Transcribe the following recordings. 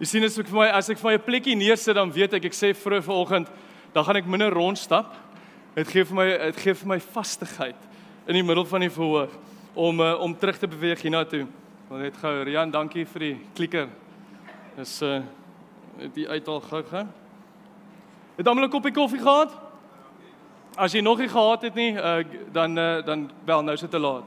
Jy sien as ek vir my as ek vir my 'n plekkie neersit dan weet ek ek sê vroeg vanoggend dan gaan ek minder rondstap. Dit gee vir my dit gee vir my vastigheid in die middel van die verhoog om uh, om terug te beweeg hiernatoe. Wil net gou Rian, dankie vir die klikker. Dis uh die uithaal gou gou. Het almal 'n koppie koffie gehad? As jy nog nie gehad het nie, uh, dan uh, dan wel nou is dit te laat.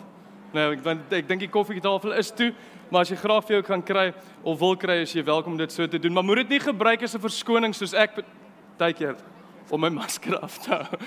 Nou, ek want ek dink die koffietafel is toe, maar as jy graag vir jou kan kry of wil kry, is jy welkom om dit so te doen, maar moet dit nie gebruik as 'n verskoning soos ek baie keer om my masker af te hou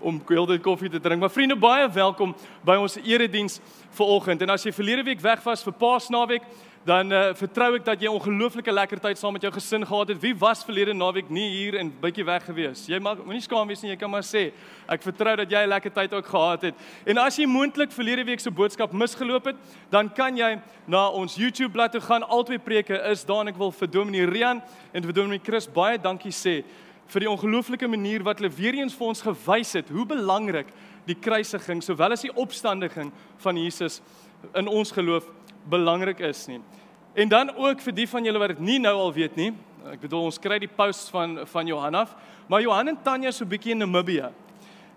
om koelde koffie te drink. Maar vriende, baie welkom by ons erediens vanoggend. En as jy verlede week weg was vir Paasnaweek, dan uh, vertrou ek dat jy 'n ongelooflike lekker tyd saam met jou gesin gehad het. Wie was verlede naweek nie hier en bietjie weg gewees? Jy mag moenie skaam wees nie, jy kan maar sê. Ek vertrou dat jy 'n lekker tyd ook gehad het. En as jy moontlik verlede week se boodskap misgeloop het, dan kan jy na ons YouTube bladsy gaan. Albei preke is daar en ek wil vir Dominee Rian en vir Dominee Chris baie dankie sê vir die ongelooflike manier wat hulle weer eens vir ons gewys het hoe belangrik die kruisiging sowel as die opstanding van Jesus in ons geloof belangrik is nie. En dan ook vir die van julle wat dit nie nou al weet nie. Ek bedoel ons kry die posts van van Johan af, maar Johan en Tanya so bietjie in Namibië.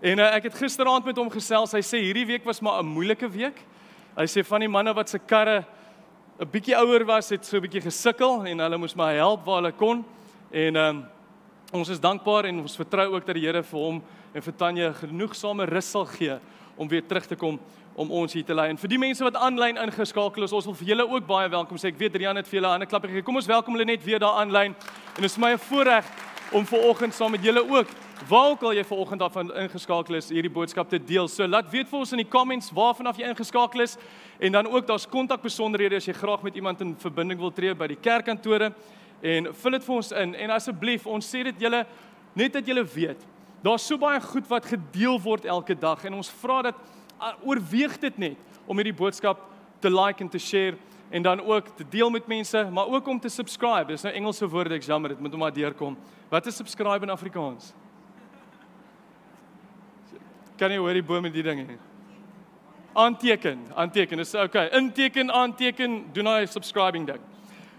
En uh, ek het gisteraand met hom gesels. Hy sê hierdie week was maar 'n moeilike week. Hy sê van die manne wat se karre 'n bietjie ouer was, het so 'n bietjie gesukkel en hulle moes maar help waar hulle kon. En ehm um, ons is dankbaar en ons vertrou ook dat die Here vir hom en vir Tanya genoegsame rus sal gee om weer terug te kom om ons hier te lei. En vir die mense wat aanlyn ingeskakel is, ons wil vir julle ook baie welkom sê. Ek weet Rian het vir julle 'n ander klap gegee. Kom ons welkom hulle net weer daar aanlyn. En dit is my voorreg om ver oggend saam met julle ook waar ook al jy ver oggend af ingeskakel is, hierdie boodskap te deel. So laat weet vir ons in die comments waarvan af jy ingeskakel is en dan ook daar's kontakbesonderhede as jy graag met iemand in verbinding wil tree by die kerkkantore en vul dit vir ons in en asseblief ons sê dit julle net dat julle weet. Daar's so baie goed wat gedeel word elke dag en ons vra dat oorweeg dit net om hierdie boodskap te like en te share en dan ook te deel met mense, maar ook om te subscribe. Dis nou Engelse woorde, ek jammer, dit moet hom maar deurkom. Wat is subscribe in Afrikaans? Kan jy hoor die boom met die ding hier? Aanteken, aanteken. Dis okay. Inteken, aanteken, doen hy subscribing ding.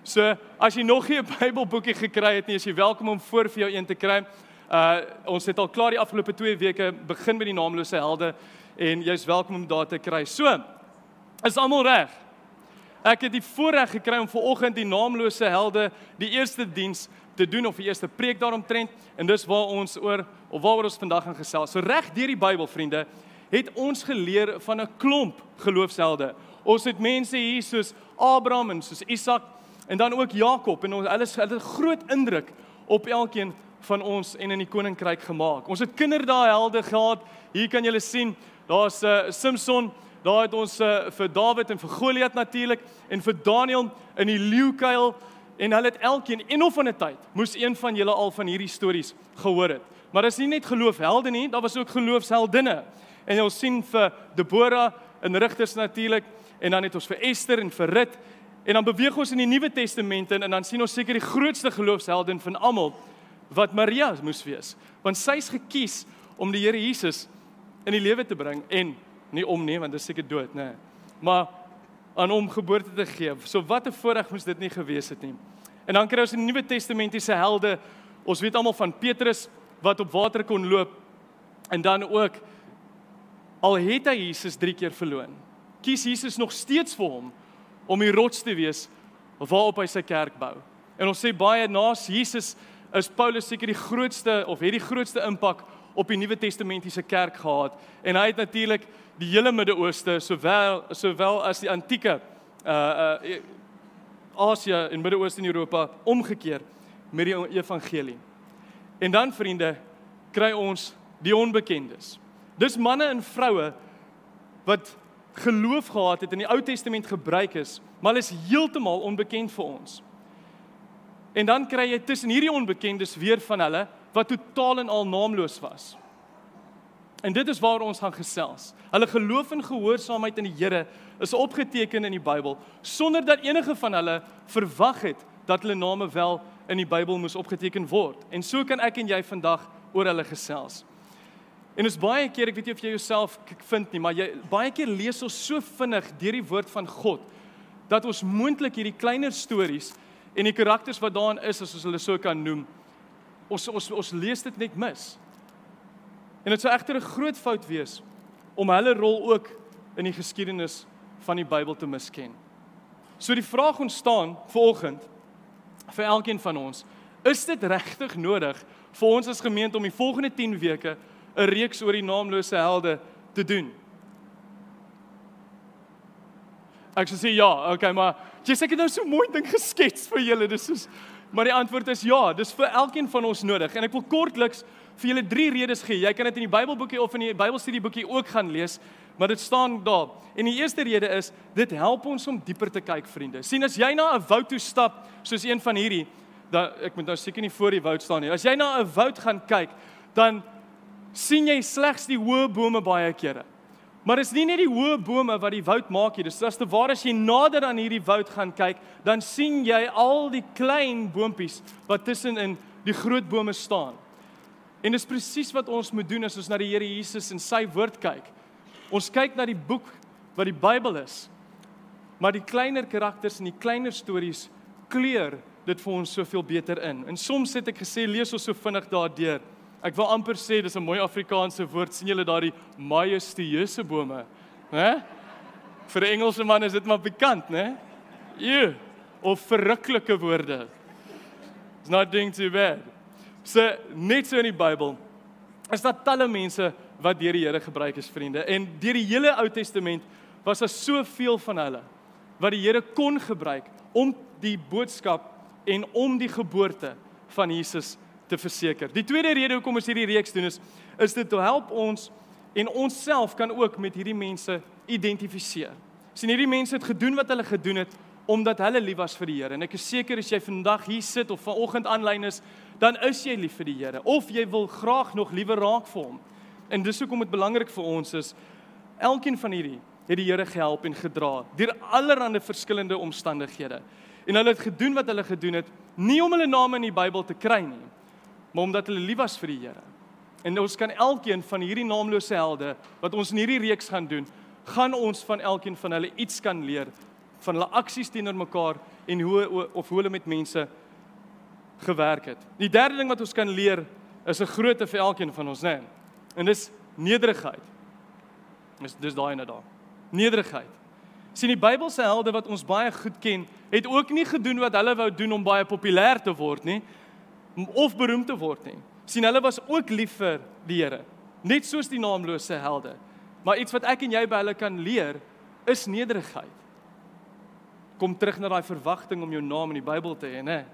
So, as jy nog nie 'n Bybelboekie gekry het nie, is jy welkom om voor vir jou een te kry. Uh ons het al klaar die afgelope 2 weke begin met die naamlose helde en jy's welkom om daar te kry. So, is almal reg? Ek het die voorreg gekry om vanoggend die naamlose helde die eerste diens te doen of die eerste preek daaromtrent en dis waar ons oor of waaroor ons vandag gaan gesels. So reg deur die Bybel, vriende, het ons geleer van 'n klomp geloofshelde. Ons het mense hier soos Abraham en soos Isak en dan ook Jakob en ons hulle het 'n groot indruk op elkeen van ons en in die koninkryk gemaak. Ons het kinderdae helde gehad. Hier kan julle sien Daar's 'n uh, Samson, daar het ons uh, vir Dawid en vir Goliat natuurlik en vir Daniel in die leeukuil en hulle het elkeen een of ander tyd moes een van julle al van hierdie stories gehoor het. Maar dis nie net geloofhelde nie, daar was ook geloofsheldinne. En ons sien vir Deborah in Rigters natuurlik en dan het ons vir Ester en vir Rut en dan beweeg ons in die Nuwe Testament in en dan sien ons seker die grootste geloofsheldin van almal wat Maria moes wees, want sy's gekies om die Here Jesus in die lewe te bring en nie om nie want dit is seker dood nê. Maar aan hom geboorte te gee. So wat 'n voorreg moes dit nie gewees het nie. En dan kry ons in die Nuwe Testamentiese helde. Ons weet almal van Petrus wat op water kon loop en dan ook al het hy Jesus 3 keer verloon. Kies Jesus nog steeds vir hom om die rots te wees waarop hy sy kerk bou. En ons sê baie na Jesus is Paulus seker die grootste of het die grootste impak op die Nuwe Testamentiese kerk gehad en hy het natuurlik die hele Midde-Ooste sowel sowel as die antieke uh uh Asië en Midde-Ooste en Europa omgekeer met die evangelie. En dan vriende kry ons die onbekendes. Dis manne en vroue wat geloof gehad het in die Ou Testament gebruik is, maar is heeltemal onbekend vir ons. En dan kry jy tussen hierdie onbekendes weer van hulle wat totaal en al naamloos was. En dit is waar ons gaan gesels. Hulle geloof en gehoorsaamheid in die Here is opgeteken in die Bybel sonder dat enige van hulle verwag het dat hulle name wel in die Bybel moes opgeteken word. En so kan ek en jy vandag oor hulle gesels. En ons baie keer, ek weet nie of jy jouself vind nie, maar jy baie keer lees ons so vinnig deur die woord van God dat ons moontlik hierdie kleiner stories en die karakters wat daarin is as ons hulle so kan noem. Ons ons ons lees dit net mis. En dit sou egter 'n groot fout wees om hulle rol ook in die geskiedenis van die Bybel te misken. So die vraag ontstaan vanoggend vir elkeen van ons, is dit regtig nodig vir ons as gemeente om die volgende 10 weke 'n reeks oor die naamlose helde te doen? Ek sê ja, okay, maar jy sê ek het nou so mooi ding geskets vir julle. Dis soos maar die antwoord is ja, dis vir elkeen van ons nodig. En ek wil kortliks vir julle drie redes gee. Jy kan dit in die Bybelboekie of in die Bybelstudieboekie ook gaan lees, maar dit staan daar. En die eerste rede is dit help ons om dieper te kyk, vriende. sien as jy na 'n woud toe stap, soos een van hierdie, dan ek moet nou seker nie voor die woud staan nie. As jy na 'n woud gaan kyk, dan sien jy slegs die hoë bome baie kere. Maar dis nie net die hoë bome wat die woud maak nie. Dis as te ware as jy nader aan hierdie woud gaan kyk, dan sien jy al die klein boontjies wat tussen in die groot bome staan. En dis presies wat ons moet doen as ons na die Here Jesus en sy woord kyk. Ons kyk na die boek wat die Bybel is. Maar die kleiner karakters en die kleiner stories kleur dit vir ons soveel beter in. En soms het ek gesê lees ons so vinnig daardeur. Ek wil amper sê dis 'n mooi Afrikaanse woord. sien julle daardie majestueuse bome? Hè? Vir Engelse man is dit maar pikant, né? Ja. Of verruklike woorde. It's not doing too bad. So net so in die Bybel is daar talle mense wat deur die Here gebruik is, vriende. En deur die hele Ou Testament was daar soveel van hulle wat die Here kon gebruik om die boodskap en om die geboorte van Jesus te verseker. Die tweede rede hoekom ons hierdie reeks doen is is dit te help ons en onsself kan ook met hierdie mense identifiseer. Sien hierdie mense het gedoen wat hulle gedoen het omdat hulle lief was vir die Here. En ek is seker as jy vandag hier sit of vanoggend aanlyn is, dan is jy lief vir die Here of jy wil graag nog liewer raak vir hom. En dis hoekom dit belangrik vir ons is elkeen van hierdie het die Here gehelp en gedra deur allerlei verskillende omstandighede. En hulle het gedoen wat hulle gedoen het nie om hulle name in die Bybel te kry nie, maar omdat hulle lief was vir die Here. En ons kan elkeen van hierdie naamlose helde wat ons in hierdie reeks gaan doen, gaan ons van elkeen van hulle iets kan leer van hulle aksies teenoor mekaar en hoe of hoe hulle met mense gewerk het. Die derde ding wat ons kan leer is 'n grootte vir elkeen van ons, né? Nee. En dis nederigheid. Dis dis daai net daar. Nederigheid. Sien die Bybelse helde wat ons baie goed ken, het ook nie gedoen wat hulle wou doen om baie populêr te word nie of beroemd te word nie. sien hulle was ook lief vir die Here, net soos die naamlose helde. Maar iets wat ek en jy by hulle kan leer is nederigheid. Kom terug na daai verwagting om jou naam in die Bybel te hê, né?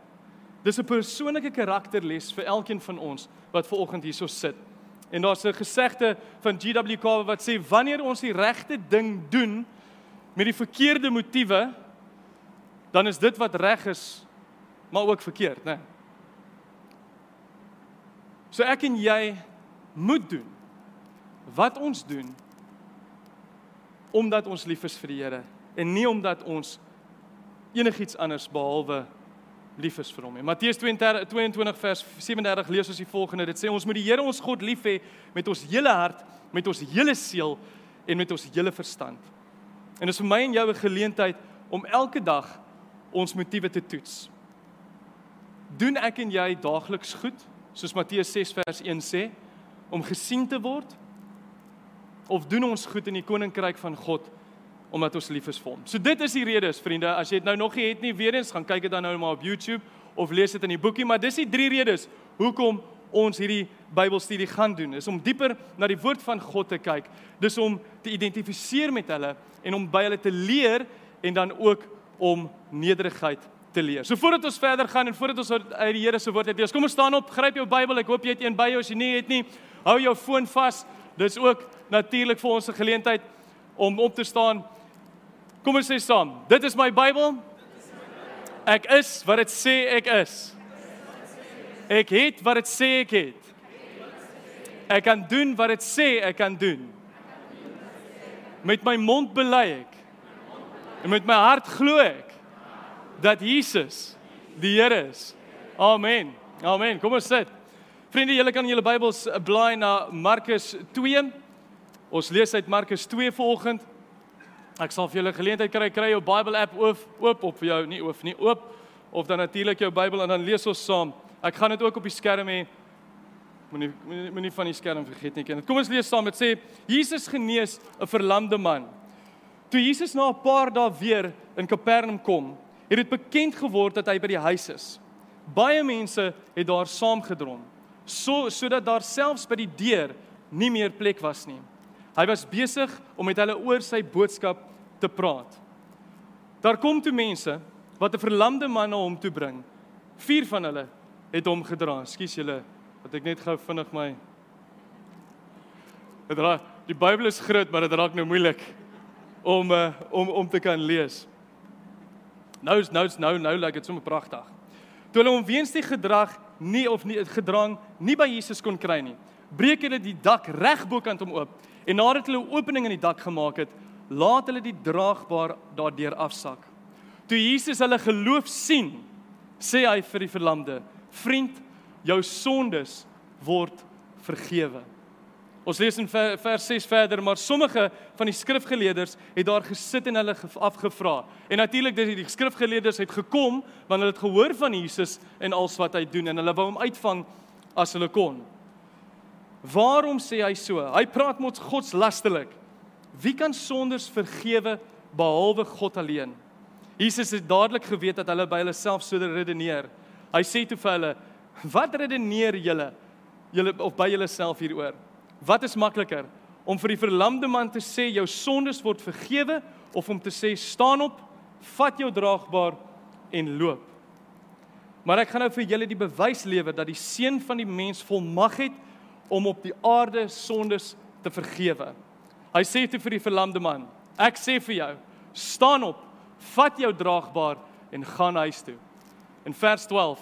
Dis 'n persoonlike karakterles vir elkeen van ons wat ver oggend hierso sit. En daar's 'n gesegde van GW Kawe wat sê wanneer ons die regte ding doen met die verkeerde motiewe, dan is dit wat reg is, maar ook verkeerd, né? So ek en jy moet doen wat ons doen omdat ons lief is vir die Here en nie omdat ons enigiets anders behalwe lief is vir hom nie. Matteus 22 22 vers 37 lees ons die volgende. Dit sê ons moet die Here ons God lief hê met ons hele hart, met ons hele siel en met ons hele verstand. En dit is vir my en jou 'n geleentheid om elke dag ons motiewe te toets. Doen ek en jy daagliks goed? Soos Matteus 6 vers 1 sê, om gesien te word of doen ons goed in die koninkryk van God omdat ons lief is vir hom. So dit is die redes, vriende, as jy dit nou nog nie het nie, weer eens gaan kyk dit dan nou maar op YouTube of lees dit in die boekie, maar dis die drie redes hoekom ons hierdie Bybelstudie gaan doen. Is om dieper na die woord van God te kyk. Dis om te identifiseer met hulle en om by hulle te leer en dan ook om nederigheid te leer. So voordat ons verder gaan en voordat ons uit die Here se woord lees, kom ons staan op, gryp jou Bybel. Ek hoop jy het een by jou. As jy nie het nie, hou jou foon vas. Dis ook natuurlik vir ons 'n geleentheid om op te staan. Kom ons sê saam. Dit is my Bybel. Ek is wat dit sê ek is. Ek het wat dit sê ek het. Ek kan doen wat dit sê ek kan doen. Met my mond bely ek. En met my hart glo ek dat Jesus die Here is. Amen. Amen. Kom ons sit. Vriende, julle kan julle Bybels blaai na Markus 2. Ons lees uit Markus 2 vanoggend. Ek sal vir julle geleentheid kry kry jou Bible app oop oop op vir jou, nie oop nie, oop of dan natuurlik jou Bybel en dan lees ons saam. Ek gaan dit ook op die skerm hê. Moenie moenie van die skerm vergeet nie. Kom ons lees saam. Dit sê Jesus genees 'n verlamde man. Toe Jesus na 'n paar dae weer in Kapernaum kom, het dit bekend geword dat hy by die huis is. Baie mense het daar saamgedrom, so sodat daar selfs by die deur nie meer plek was nie. Hy was besig om met hulle oor sy boodskap te praat. Daar kom toe mense wat 'n verlamde man na hom toe bring. Vier van hulle het hom gedra. Ekskuus julle, wat ek net gou vinnig my Dit raak die Bybel is groot, maar dit raak nou moeilik om uh, om om te kan lees. Nou is nou nou nou lyk like dit sommer pragtig. Toe hulle hom weens die gedrag nie of nie gedrang nie by Jesus kon kry nie, breek hulle die dak reg bokant hom oop en nadat hulle 'n opening in die dak gemaak het, laat hulle die draagbaar daardeur afsak. Toe Jesus hulle geloof sien, sê hy vir die verlamde: "Vriend, jou sondes word vergewe." Ons lees in vers 6 verder, maar sommige van die skrifgeleerders het daar gesit en hulle afgevra. En natuurlik dis die skrifgeleerders het gekom want hulle het gehoor van Jesus en alles wat hy doen en hulle wou hom uitvang as hulle kon. Waarom sê hy so? Hy praat mos godslasterlik. Wie kan sondes vergewe behalwe God alleen? Jesus het dadelik geweet dat hulle by hulle self so redeneer. Hy sê toe vir hulle: "Wat redeneer julle? Julle of by julle self hieroor? Wat is makliker om vir die verlamde man te sê jou sondes word vergewe of om te sê staan op, vat jou draagbaar en loop?" Maar ek gaan nou vir julle die bewys lewer dat die seun van die mens volmag het om op die aarde sondes te vergewe. Hy sê toe vir die verlamde man: "Ek sê vir jou, staan op, vat jou draagbaar en gaan huis toe." In vers 12,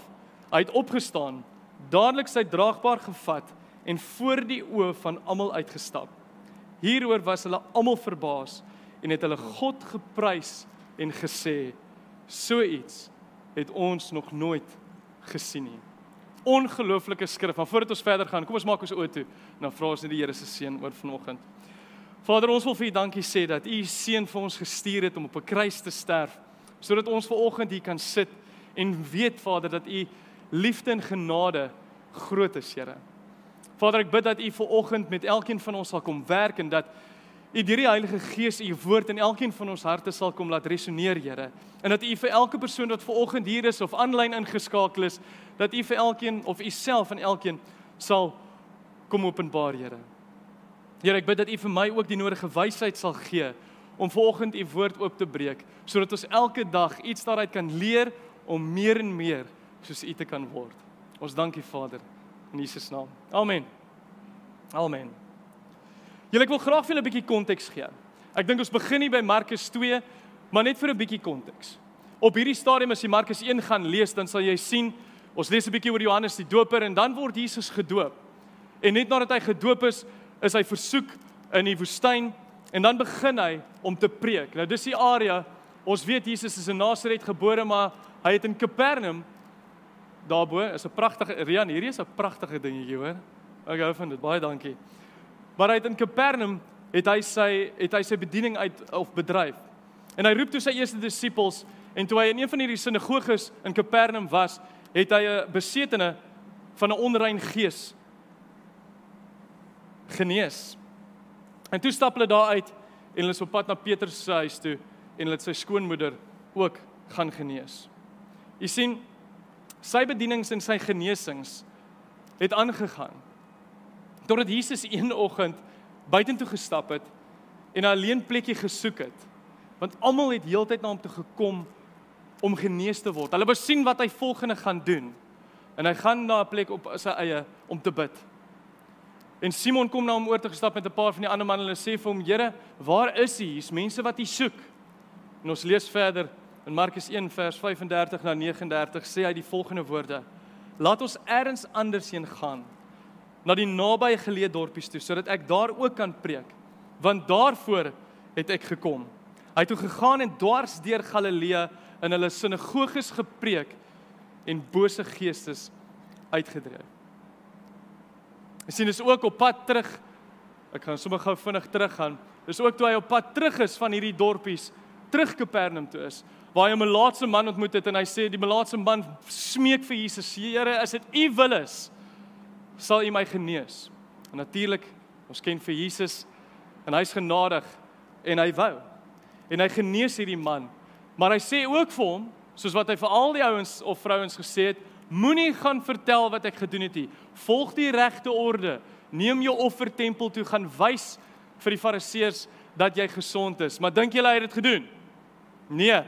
hy het opgestaan, dadelik sy draagbaar gevat en voor die oë van almal uitgestap. Hieroor was hulle almal verbaas en het hulle God geprys en gesê: "So iets het ons nog nooit gesien nie." Ongelooflike skrif. Maar voordat ons verder gaan, kom ons maak ons oë toe. Nou vra ons net die Here se seën oor vanoggend. Vader, ons wil vir U dankie sê dat U seun vir ons gestuur het om op 'n kruis te sterf sodat ons vanoggend hier kan sit en weet Vader dat U liefde en genade groot is, Here. Vader, ek bid dat U vanoggend met elkeen van ons sal kom werk en dat U deur die Heilige Gees U woord in elkeen van ons harte sal kom laat resoneer, Here. En dat U vir elke persoon wat vanoggend hier is of aanlyn ingeskakel is, dat U vir elkeen of U self en elkeen sal kom openbaar, Here. Here, ek bid dat U vir my ook die nodige wysheid sal gee om vanoggend U woord oop te breek sodat ons elke dag iets daaruit kan leer om meer en meer soos U te kan word. Ons dankie Vader in Jesus naam. Amen. Amen. Julle ek wil graag vir julle 'n bietjie konteks gee. Ek dink ons begin hier by Markus 2, maar net vir 'n bietjie konteks. Op hierdie stadium as jy Markus 1 gaan lees, dan sal jy sien ons lees 'n bietjie oor Johannes die Doper en dan word Jesus gedoop. En net nadat hy gedoop is, is hy versoek in die woestyn en dan begin hy om te preek. Nou dis die area ons weet Jesus is in Nasaret gebore, maar hy het in Kapernaum daarbo is 'n pragtige Rian, hierdie is 'n pragtige dingetjie, hoor. Ek hou van dit. Baie dankie. Maar hy het in Kapernaum het hy sy het hy sy bediening uit of bedryf. En hy roep toe sy eerste disippels en toe hy in een van hierdie sinagoges in Kapernaum was, het hy 'n besetene van 'n onrein gees genees. En toe stap hulle daar uit en hulle is op pad na Petrus se huis toe en hulle het sy skoonmoeder ook gaan genees. U sien sy bedienings en sy genesings het aangegaan. Totdat Jesus een oggend buitentoe gestap het en 'n alleen plekkie gesoek het. Want almal het heeltyd na hom toe gekom om genees te word. Hulle wou sien wat hy volgende gaan doen. En hy gaan na 'n plek op sy eie om te bid. En Simon kom na hom oor te gestap met 'n paar van die ander manne en hulle sê vir hom: "Here, waar is hy? Hier's mense wat hy soek." En ons lees verder in Markus 1 vers 35 na 39 sê hy die volgende woorde: "Laat ons elders anders heen gaan, na die nabye geleë dorpies toe, sodat ek daar ook kan preek, want daarvoor het ek gekom." Hy het toe gegaan en dwars deur Galilea in hulle sinagoges gepreek en bose geestes uitgedryf. Jy sien dis ook op pad terug. Ek gaan sommer gou vinnig teruggaan. Dis ook toe hy op pad terug is van hierdie dorpies terug Kapernaum toe is. Waar hy 'n melaatse man ontmoet het en hy sê die melaatse man smeek vir Jesus: "Here, as dit U wil is, sal U my genees." En natuurlik, ons ken vir Jesus en hy's genadig en hy wou. En hy genees hierdie man. Maar hy sê ook vir hom, soos wat hy vir al die ouens of vrouens gesê het, moenie gaan vertel wat ek gedoen het nie. Volg die regte orde. Neem jou offertempel toe gaan wys vir die fariseërs dat jy gesond is. Maar dink julle hy het dit gedoen? Nee.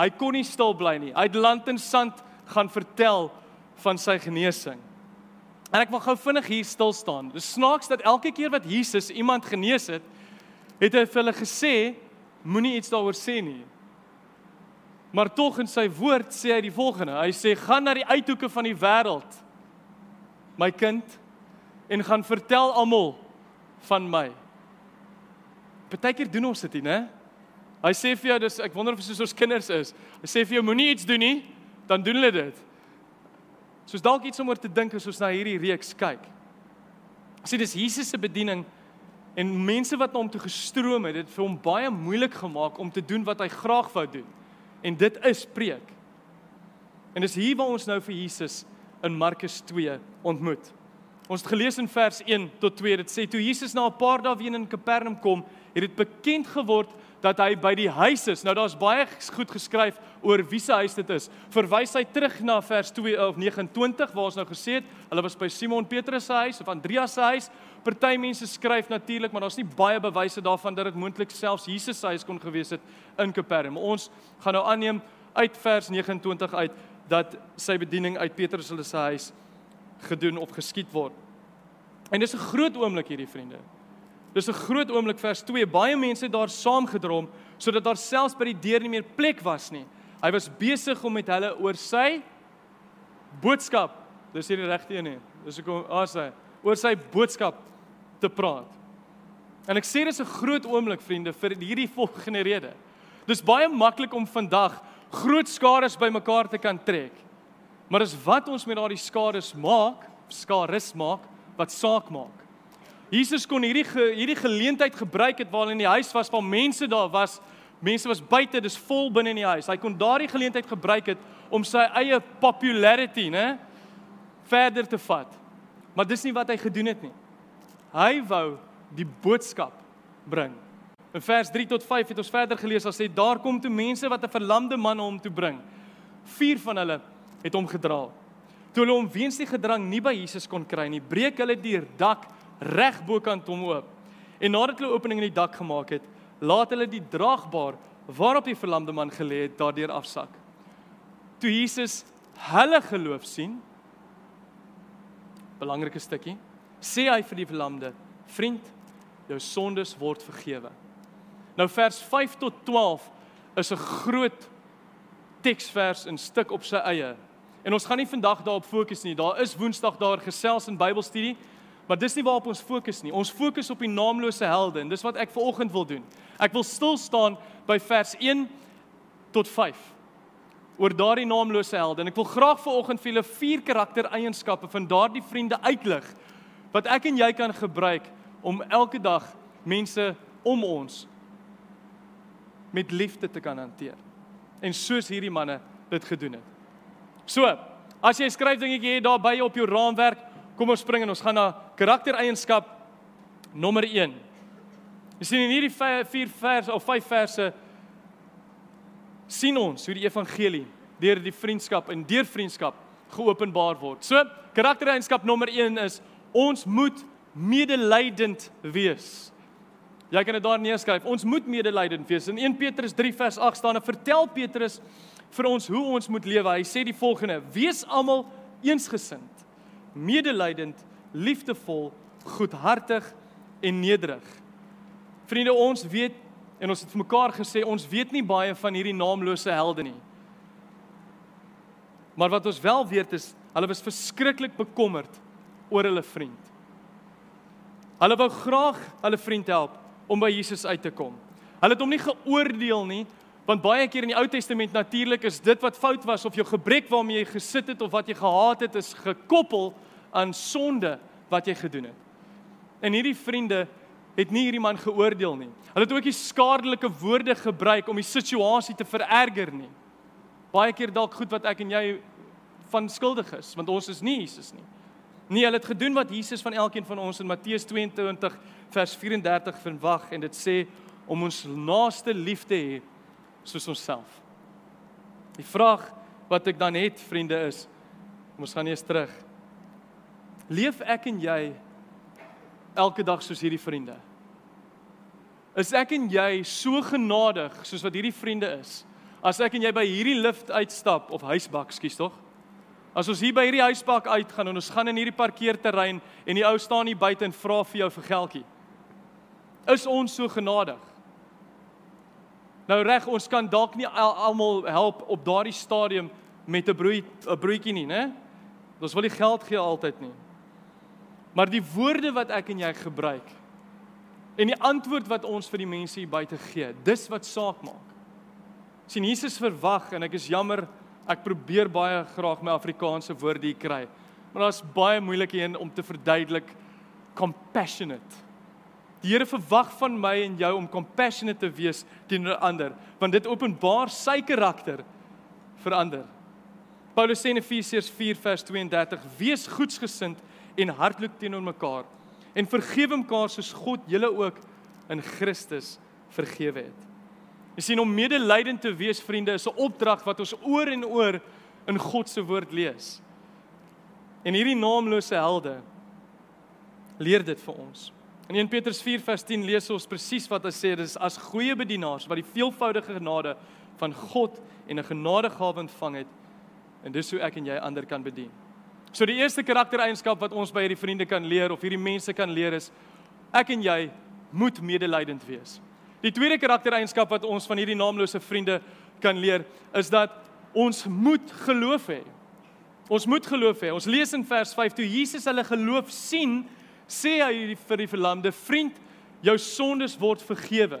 Hy kon nie stil bly nie. Hy het land en sand gaan vertel van sy genesing. En ek wil gou vinnig hier stil staan. Dit snaaks dat elke keer wat Jesus iemand genees het, het hy vir hulle gesê moenie iets daaroor sê nie. Maar tog in sy woord sê hy die volgende. Hy sê gaan na die uithoeke van die wêreld my kind en gaan vertel almal van my. Partykeer doen ons dit nie, né? Hy sê vir jou dis ek wonder of dit soos ons kinders is. Hy sê vir jou moenie iets doen nie, dan doen hulle dit. Soos dalk iets om oor te dink as ons na hierdie reeks kyk. Sien dis Jesus se bediening en mense wat na hom toe gestroom het, dit vir hom baie moeilik gemaak om te doen wat hy graag wou doen. En dit is preek. En dis hier waar ons nou vir Jesus in Markus 2 ontmoet. Ons het gelees in vers 1 tot 2 dit sê toe Jesus na 'n paar dae weer in Kapernaum kom, het dit bekend geword dat hy by die huis is. Nou daar's baie goed geskryf oor wie se huis dit is. Verwys hy terug na vers 2 of 29 waar ons nou gesê het, hulle was by Simon Petrus se huis of Andreas se huis. Party mense skryf natuurlik, maar daar's nie baie bewyse daarvan dat dit moontlik selfs Jesus se huis kon gewees het in Kapernaum. Ons gaan nou aanneem uit vers 29 uit dat sy bediening uit Petrus hulle se huis gedoen of geskied word. En dis 'n groot oomblik hierdie vriende. Dis 'n groot oomblik vers 2. Baie mense het daar saamgedrom sodat daar selfs by die deur nie meer plek was nie. Hy was besig om met hulle oor sy boodskap. Dis hier die regte een nie. Dis hoekom as hy oor sy boodskap te praat. En ek sê dis 'n groot oomblik vriende vir hierdie volgende rede. Dis baie maklik om vandag groot skares bymekaar te kan trek. Maar dis wat ons met daardie skares maak, skares maak wat saak maak. Jesus kon hierdie ge, hierdie geleentheid gebruik het waar in die huis was waar mense daar was. Mense was buite, dis vol binne in die huis. Hy kon daardie geleentheid gebruik het om sy eie popularity, né, verder te vat. Maar dis nie wat hy gedoen het nie. Hy wou die boodskap bring. In vers 3 tot 5 het ons verder gelees as sê daar kom toe mense wat 'n verlamde man hom toe bring. Vier van hulle het hom gedra. Toe hulle hom weens die gedrang nie by Jesus kon kry nie, breek hulle die dak reg bokant hom oop. En nadat hulle opening in die dak gemaak het, laat hulle die draagbaar waarop die verlamde man gelê het daardeur afsak. Toe Jesus hulle geloof sien, belangrike stukkie, sê hy vir die verlamde: "Vriend, jou sondes word vergewe." Nou vers 5 tot 12 is 'n groot teksvers in stuk op sy eie. En ons gaan nie vandag daarop fokus nie. Daar is Woensdag daar gesels in Bybelstudie, Maar dis nie waarop ons fokus nie. Ons fokus op die naamlose helde en dis wat ek ver oggend wil doen. Ek wil stil staan by vers 1 tot 5 oor daardie naamlose helde en ek wil graag ver oggend vir julle vier karaktereienskappe van daardie vriende uitlig wat ek en jy kan gebruik om elke dag mense om ons met liefde te kan hanteer. En soos hierdie manne dit gedoen het. So, as jy 'n skryfdingetjie het daar by op jou raamwerk, Kom ons spring en ons gaan na karaktereienskap nommer 1. Jy sien in hierdie 4 vers of 5 verse sien ons hoe die evangelie deur die vriendskap en deur vriendskap geopenbaar word. So, karaktereienskap nommer 1 is ons moet medelydend wees. Jy kan dit daar neerskryf. Ons moet medelydend wees. In 1 Petrus 3 vers 8 staan: "Vertel Petrus vir ons hoe ons moet lewe." Hy sê die volgende: "Wees almal eensgesind." medelydend, liefdevol, goedhartig en nederig. Vriende, ons weet en ons het vir mekaar gesê ons weet nie baie van hierdie naamlose helde nie. Maar wat ons wel weet is hulle was verskriklik bekommerd oor hulle vriend. Hulle wou graag hulle vriend help om by Jesus uit te kom. Hulle het hom nie geoordeel nie, want baie keer in die Ou Testament natuurlik is dit wat fout was of jou gebrek waarmee jy gesit het of wat jy gehaat het is gekoppel aan sonde wat jy gedoen het. En hierdie vriende het nie hierdie man geoordeel nie. Hulle het ook nie skadelike woorde gebruik om die situasie te vererger nie. Baie keer dalk goed wat ek en jy van skuldig is, want ons is nie Jesus nie. Nee, hulle het gedoen wat Jesus van elkeen van ons in Matteus 22 vers 34 verwag en dit sê om ons naaste lief te hê soos onsself. Die vraag wat ek dan het, vriende, is ons gaan eers terug. Leef ek en jy elke dag soos hierdie vriende? Is ek en jy so genadig soos wat hierdie vriende is? As ek en jy by hierdie lift uitstap of huisbak, skus tog? As ons hier by hierdie huisbak uitgaan en ons gaan in hierdie parkeerterrein en die ou staan hier buite en vra vir jou vir geldjie. Is ons so genadig? Nou reg, ons kan dalk nie almal help op daardie stadium met 'n brood 'n broodjie nie, né? Ons wil nie geld gee altyd nie. Maar die woorde wat ek en jy gebruik en die antwoord wat ons vir die mense hier buite gee, dis wat saak maak. sien Jesus verwag en ek is jammer, ek probeer baie graag my Afrikaanse woorde hier kry. Maar daar's baie moeilik hier om te verduidelik compassionate. Die Here verwag van my en jou om compassionate te wees teenoor ander, want dit openbaar sy karakter vir ander. Paulus sê in Efesiërs 4 vers 32: "Wees goedsgesind en hartlik teenoor mekaar en vergewe mekaar soos God julle ook in Christus vergewe het." Jy sien om medelydend te wees, vriende, is 'n opdrag wat ons oor en oor in God se woord lees. En hierdie naamlose helde leer dit vir ons. In 1 Petrus 4 vers 10 lees ons presies wat hy sê, dis as goeie bedienaars wat die veelvoudige genade van God en 'n genadegawe ontvang het en dis hoe ek en jy ander kan bedien. So die eerste karaktereienskap wat ons by hierdie vriende kan leer of hierdie mense kan leer is ek en jy moet medelydend wees. Die tweede karaktereienskap wat ons van hierdie naamlose vriende kan leer is dat ons moet geloof hê. Ons moet geloof hê. Ons lees in vers 5 toe Jesus hulle geloof sien sê hy vir die verlamde vriend jou sondes word vergewe.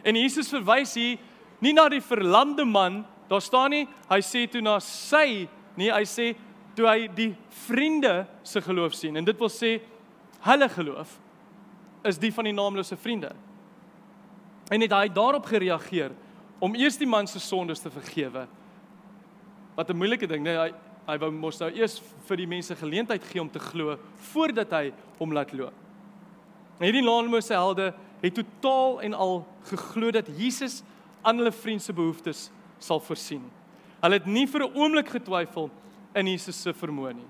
En Jesus verwys hier nie na die verlamde man, daar staan nie, hy sê toe na sy, nee, hy sê toe hy die vriende se geloof sien en dit wil sê hulle geloof is die van die naamlose vriende. En het hy daarop gereageer om eers die man se sondes te vergewe. Wat 'n moeilike ding, nee, hy hy wou mos nou eers vir die mense geleentheid gee om te glo voordat hy hom laat loop. En hierdie naamlose helde het totaal en al geglo dat Jesus aan hulle vriend se behoeftes sal voorsien. Hulle het nie vir 'n oomblik getwyfel in Jesus se vermoë nie.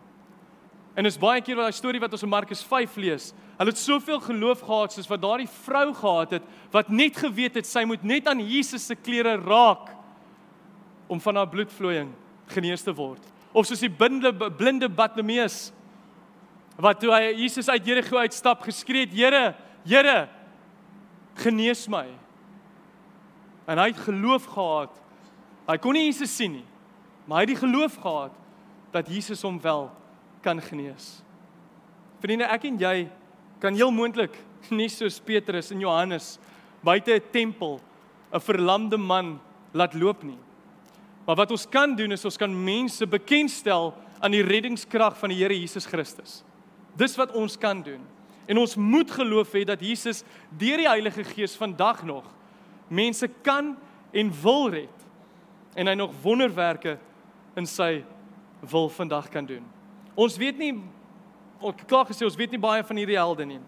En is baie keer wat daai storie wat ons in Markus 5 lees, hulle het soveel geloof gehad soos wat daardie vrou gehad het wat net geweet het sy moet net aan Jesus se klere raak om van haar bloedvloeiing genees te word. Of soos die blinde blinde Bartimeus wat toe hy Jesus uit Jerigo uitstap geskree het Here Here genees my. En hy het geloof gehad. Hy kon nie Jesus sien nie maar hy het die geloof gehad dat Jesus hom wel kan genees vriende ek en jy kan heel moontlik nie soos Petrus en Johannes buite 'n tempel 'n verlamde man laat loop nie Maar wat ons kan doen is ons kan mense bekendstel aan die reddingskrag van die Here Jesus Christus. Dis wat ons kan doen. En ons moet geloof hê dat Jesus deur die Heilige Gees vandag nog mense kan en wil red. En hy nog wonderwerke in sy wil vandag kan doen. Ons weet nie ek klaar gesê ons weet nie baie van hierdie helde nie.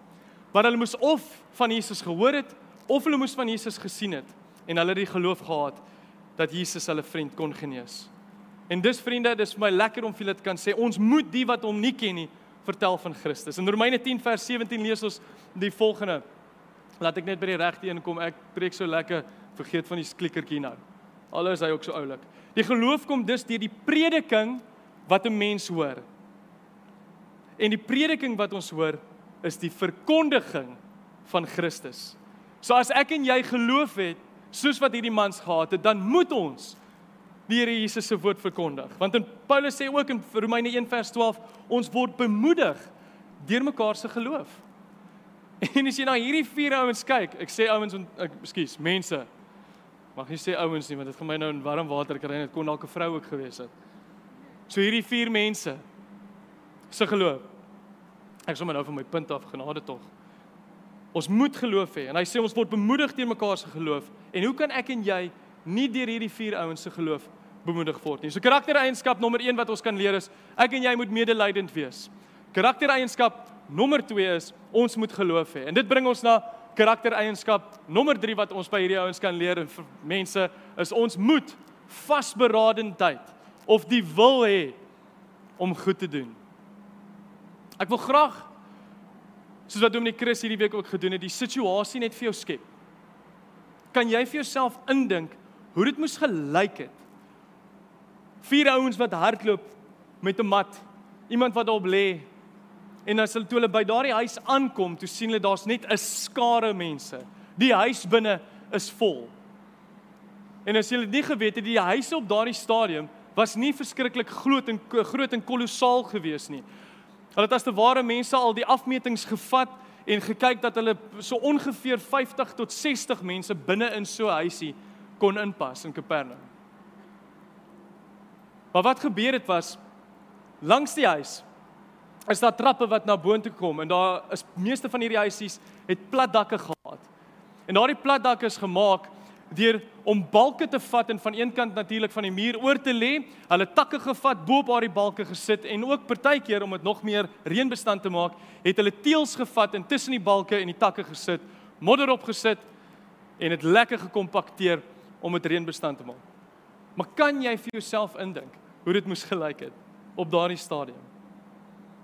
Maar hulle moes of van Jesus gehoor het of hulle moes van Jesus gesien het en hulle het die geloof gehad dat Jesus hulle vriend kon genees. En dis vriende, dis vir my lekker om vir julle te kan sê ons moet die wat hom nie ken nie vertel van Christus. In Romeine 10 vers 17 lees ons die volgende. Laat ek net by die regte een kom. Ek preek so lekker, vergeet van die klikkertjie nou. Alles hy ook so oulik. Die geloof kom dus deur die prediking wat 'n mens hoor. En die prediking wat ons hoor is die verkondiging van Christus. So as ek en jy geloof het soos wat hierdie mans gehad het, dan moet ons die Here Jesus se woord verkondig. Want in Paulus sê ook in Romeine 1 vers 12, ons word bemoedig deur mekaar se geloof. En as jy na hierdie vier ouens kyk, ek sê ouens, ekskuus, mense. Mag jy sê ouens nie, want dit gaan my nou in warm water kry en dit kon dalk 'n vrou ook gewees het. So hierdie vier mense se geloof. Ek sommer nou van my punt af genade tog. Ons moet geloof hê en hy sê ons word bemoedig deur mekaar se geloof. En hoe kan ek en jy nie deur hierdie vier ouens se geloof bemoedig word nie. So karaktereienskap nommer 1 wat ons kan leer is ek en jy moet medelydend wees. Karaktereienskap nommer 2 is ons moet geloof hê. En dit bring ons na karaktereienskap nommer 3 wat ons by hierdie ouens kan leer en mense is ons moet vasberadendheid of die wil hê om goed te doen. Ek wil graag soos wat Dominic Chris hierdie week ook gedoen het, die situasie net vir jou skep. Kan jy vir jouself indink hoe dit moes gelyk het? Vier ouens wat hardloop met 'n mat, iemand wat daarop lê. En as hulle toe hulle by daardie huis aankom, toe sien hulle daar's net 'n skare mense. Die huis binne is vol. En as julle nie geweet het die huise op daardie stadium was nie verskriklik groot en groot en kolossaal gewees nie. Hulle het as te ware mense al die afmetings gevat en gekyk dat hulle so ongeveer 50 tot 60 mense binne in so 'n huisie kon inpas in Kapernaum. Maar wat gebeur het was langs die huis is daar trappe wat na boontoe kom en daar is meeste van hierdie huisies het plat dakke gehad. En daardie plat dakke is gemaak deur om balke te vat en van een kant natuurlik van die muur oor te lê, hulle takke gevat, bo op daardie balke gesit en ook partykeer om dit nog meer reënbestand te maak, het hulle teëls gevat en tussen die balke en die takke gesit, modder opgesit en dit lekker gekompakteer om dit reënbestand te maak. Maar kan jy vir jouself indink hoe dit moes gelyk het op daardie stadium?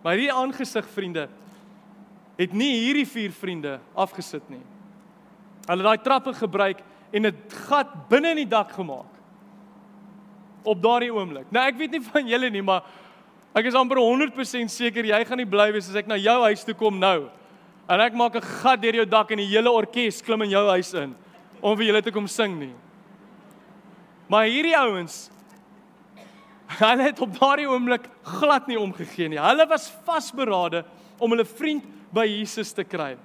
Maar hierdie aangesig vriende het nie hierdie vier vriende afgesit nie. Hulle het daai trappe gebruik en 'n gat binne in die dak gemaak. Op daardie oomblik. Nou ek weet nie van julle nie, maar ek is amper 100% seker jy gaan nie bly wees as ek na jou huis toe kom nou. En ek maak 'n gat deur jou dak en die hele orkes klim in jou huis in om vir julle te kom sing nie. Maar hierdie ouens hulle het op daardie oomblik glad nie omgegee nie. Hulle was vasberade om hulle vriend by Jesus te kry.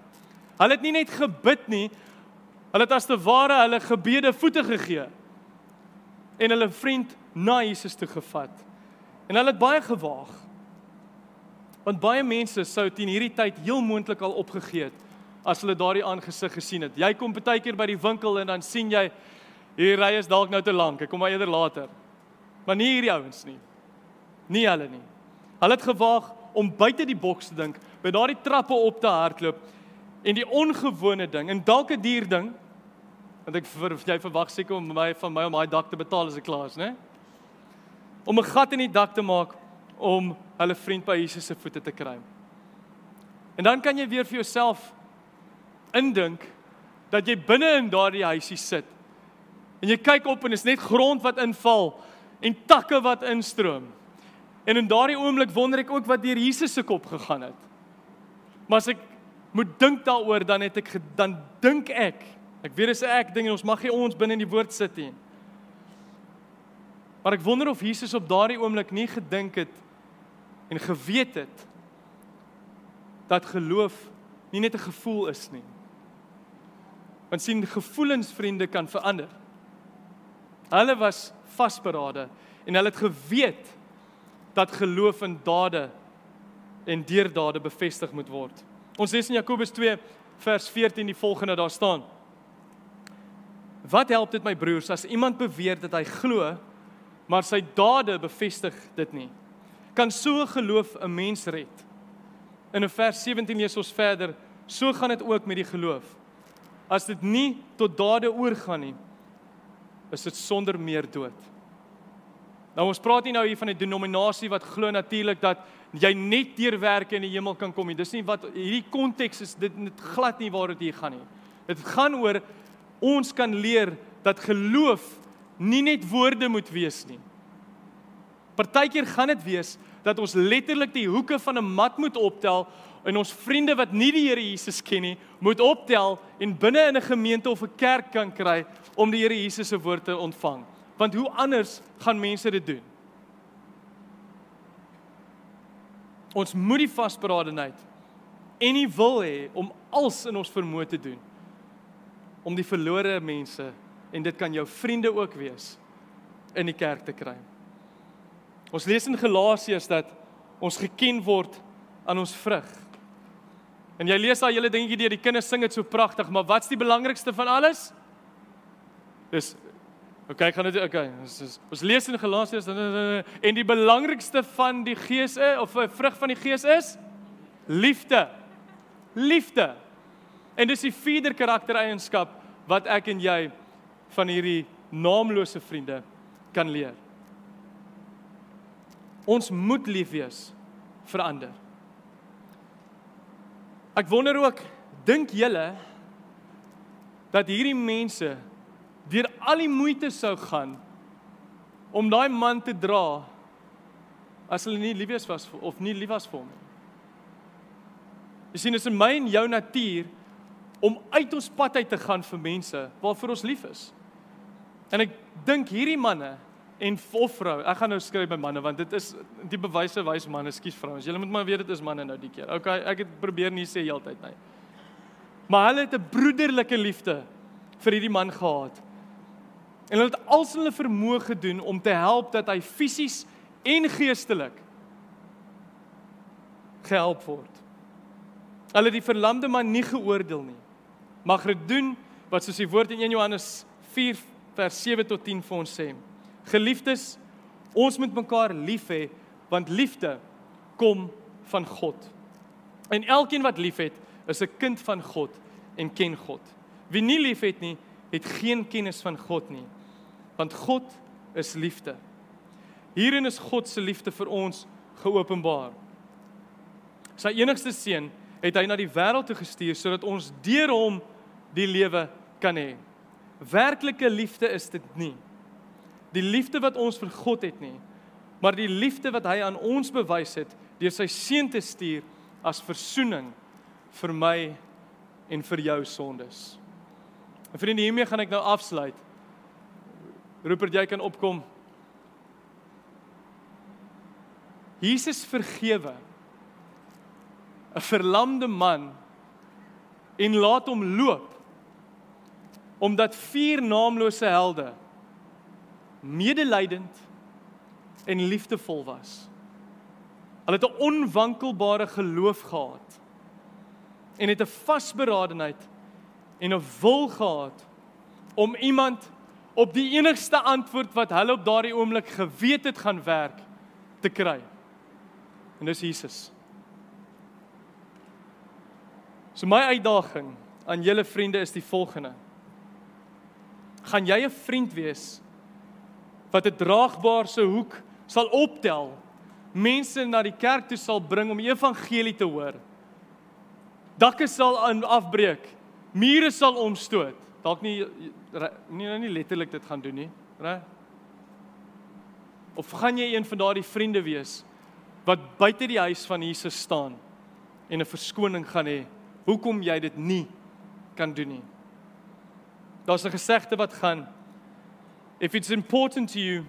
Hulle het nie net gebid nie, Hulle het as te ware hulle gebede voete gegee en hulle vriend na Jesus toe gevat. En hulle het baie gewaag. Want baie mense sou teen hierdie tyd heel moontlik al opgegee het as hulle daardie aangesig gesien het. Jy kom baie keer by die winkel en dan sien jy hierdie ry is dalk nou te lank. Ek kom maar eerder later. Maar nie hierdie ouens nie. Nie hulle nie. Hulle het gewaag om buite die boks te dink, by daardie trappe op te hardloop en die ongewone ding en dalk 'n dier ding Want ek vir jy verwag seker om my van my om daai dak te betaal as ek klaar is, né? Om 'n gat in die dak te maak om hulle vriend by Jesus se voete te kry. En dan kan jy weer vir jouself indink dat jy binne in daardie huisie sit. En jy kyk op en is net grond wat inval en takke wat instroom. En in daardie oomblik wonder ek ook wat deur Jesus se kop gegaan het. Maar as ek moet dink daaroor dan het ek dan dink ek Ek weet dis 'n ek ding en ons mag nie ons binne in die woord sit nie. Maar ek wonder of Jesus op daardie oomblik nie gedink het en geweet het dat geloof nie net 'n gevoel is nie. Want sien gevoelens vriende kan verander. Hulle was vasberade en hulle het geweet dat geloof in dade en deurdade bevestig moet word. Ons lees in Jakobus 2 vers 14 die volgende daar staan: Wat help dit my broers as iemand beweer dat hy glo, maar sy dade bevestig dit nie? Kan so geloof 'n mens red? In vers 17 lees ons verder, so gaan dit ook met die geloof. As dit nie tot dade oorgaan nie, is dit sonder meer dood. Nou ons praat nie nou hier van 'n denominasie wat glo natuurlik dat jy net deur werke in die hemel kan kom nie. Dis nie wat hierdie konteks is dit net glad nie waar dit hier gaan nie. Dit gaan oor ons kan leer dat geloof nie net woorde moet wees nie. Partykeer gaan dit wees dat ons letterlik die hoeke van 'n mat moet optel en ons vriende wat nie die Here Jesus ken nie, moet optel en binne in 'n gemeente of 'n kerk kan kry om die Here Jesus se woord te ontvang. Want hoe anders gaan mense dit doen? Ons moet die vasberadenheid en die wil hê om alles in ons vermoë te doen om die verlore mense en dit kan jou vriende ook wees in die kerk te kry. Ons lees in Galasiërs dat ons geken word aan ons vrug. En jy lees daai hele dingetjie deur die kinders sing dit so pragtig, maar wat's die belangrikste van alles? Dis Okay, gaan dit okay. Ons is, ons lees in Galasiërs en die belangrikste van die Gees is of 'n vrug van die Gees is liefde. Liefde. En dis die vierde karaktereienskap wat ek en jy van hierdie naamlose vriende kan leer. Ons moet lief wees vir ander. Ek wonder ook, dink julle dat hierdie mense deur al die moeite sou gaan om daai man te dra as hulle nie lief was of nie lief was vir hom nie. Jy sien, dit is in my en jou natuur om uit ons pad uit te gaan vir mense waarvoor ons lief is. En ek dink hierdie manne en of vrou, ek gaan nou skryf by manne want dit is die bewyse wys manne, skus vrouens. Julle moet maar weet dit is manne nou die keer. Okay, ek het probeer nie sê heeltyd nie. Maar hulle het 'n broederlike liefde vir hierdie man gehad. En hulle het als hulle vermoë gedoen om te help dat hy fisies en geestelik gehelp word. Hulle het die verlamde man nie geoordeel nie, maar gedoen wat soos die woord in 1 Johannes 4 vers 7 tot 10 vir ons sê. Geliefdes, ons moet mekaar lief hê want liefde kom van God. En elkeen wat liefhet, is 'n kind van God en ken God. Wie nie liefhet nie, het geen kennis van God nie, want God is liefde. Hierin is God se liefde vir ons geopenbaar. Sy enigste seun het hy na die wêreld toe gestuur sodat ons deur hom die lewe kan hê. Werklike liefde is dit nie. Die liefde wat ons vir God het nie, maar die liefde wat hy aan ons bewys het deur sy seun te stuur as verzoening vir my en vir jou sondes. En vriende, hiermee gaan ek nou afsluit. Rupert, jy kan opkom. Jesus vergewe 'n verlamde man en laat hom loop omdat vier naamlose helde medelydend en liefdevol was. Hulle het 'n onwankelbare geloof gehad en het 'n vasberadenheid en 'n wil gehad om iemand op die enigste antwoord wat hulle op daardie oomblik geweet het gaan werk te kry. En dis Jesus. So my uitdaging aan julle vriende is die volgende. Gaan jy 'n vriend wees wat 'n draagbaarse hoek sal optel, mense na die kerk toe sal bring om evangelie te hoor? Dakke sal afbreek, mure sal omstoot. Dalk nie nie nou nie letterlik dit gaan doen nie, reg? Of gaan jy een van daardie vriende wees wat buite die huis van Jesus staan en 'n verskoning gaan hê hoekom jy dit nie kan doen nie. Daar's 'n gesegde wat gaan If it's important to you,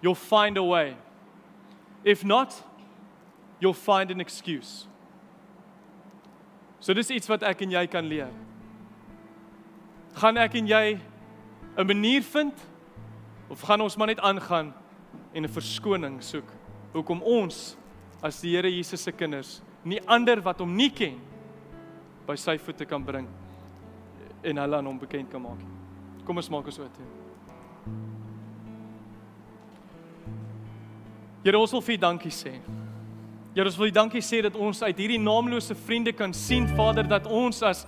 you'll find a way. If not, you'll find an excuse. So dis iets wat ek en jy kan leer. Gaan ek en jy 'n manier vind of gaan ons maar net aangaan en 'n verskoning soek? Hoekom ons as die Here Jesus se kinders nie ander wat hom nie ken by sy voete kan bring en hulle aan hom bekend kan maak. Kom ons maak ons oop toe. Here ons wil vir U dankie sê. Here ons wil U dankie sê dat ons uit hierdie naamlose vriende kan sien Vader dat ons as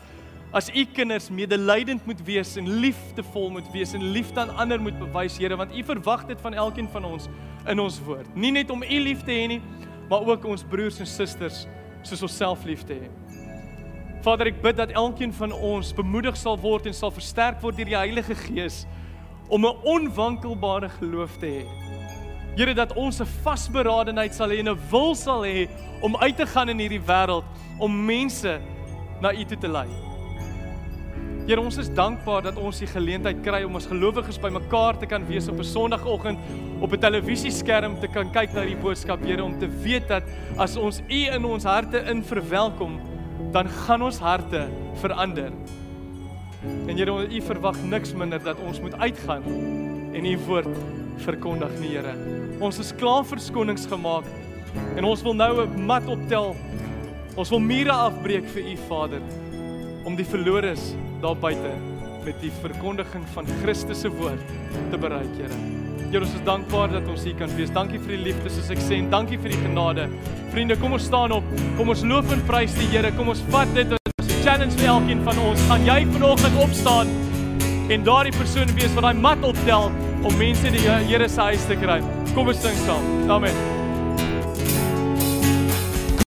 as U kinders medelydend moet wees en liefdevol moet wees en liefde aan ander moet bewys Here want U verwag dit van elkeen van ons in ons woord. Nie net om U lief te hê nie, maar ook ons broers en susters soos onsself lief te hê. Vader, ek bid dat elkeen van ons bemoedig sal word en sal versterk word deur die Heilige Gees om 'n onwankelbare geloof te hê. Here dat ons 'n vasberadenheid sal hê en 'n wil sal hê om uit te gaan in hierdie wêreld om mense na U toe te lei. Here, ons is dankbaar dat ons die geleentheid kry om as gelowiges bymekaar te kan wees op 'n Sondagoggend op 'n televisieskerm te kan kyk na die boodskap, Here, om te weet dat as ons U in ons harte in verwelkom, dan gaan ons harte verander. En Here, U verwag niks minder dat ons moet uitgaan en U woord verkondig, nie Here. Ons is klaar verskonings gemaak en ons wil nou 'n mat optel. Ons wil mure afbreek vir U Vader om die verloores daar buite met die verkondiging van Christus se woord te bereik, Here. Here, ons is dankbaar dat ons hier kan wees. Dankie vir die liefde soos ek sê en dankie vir die genade. Vriende, kom ons staan op. Kom ons loof en prys die Here. Kom ons vat dit as 'n challenge vir elkeen van ons. Gaan jy vanoggend opstaan en daardie persoon wees wat daai mat optel om mense die Here se huis te kry? Kom ons sing saam. Amen.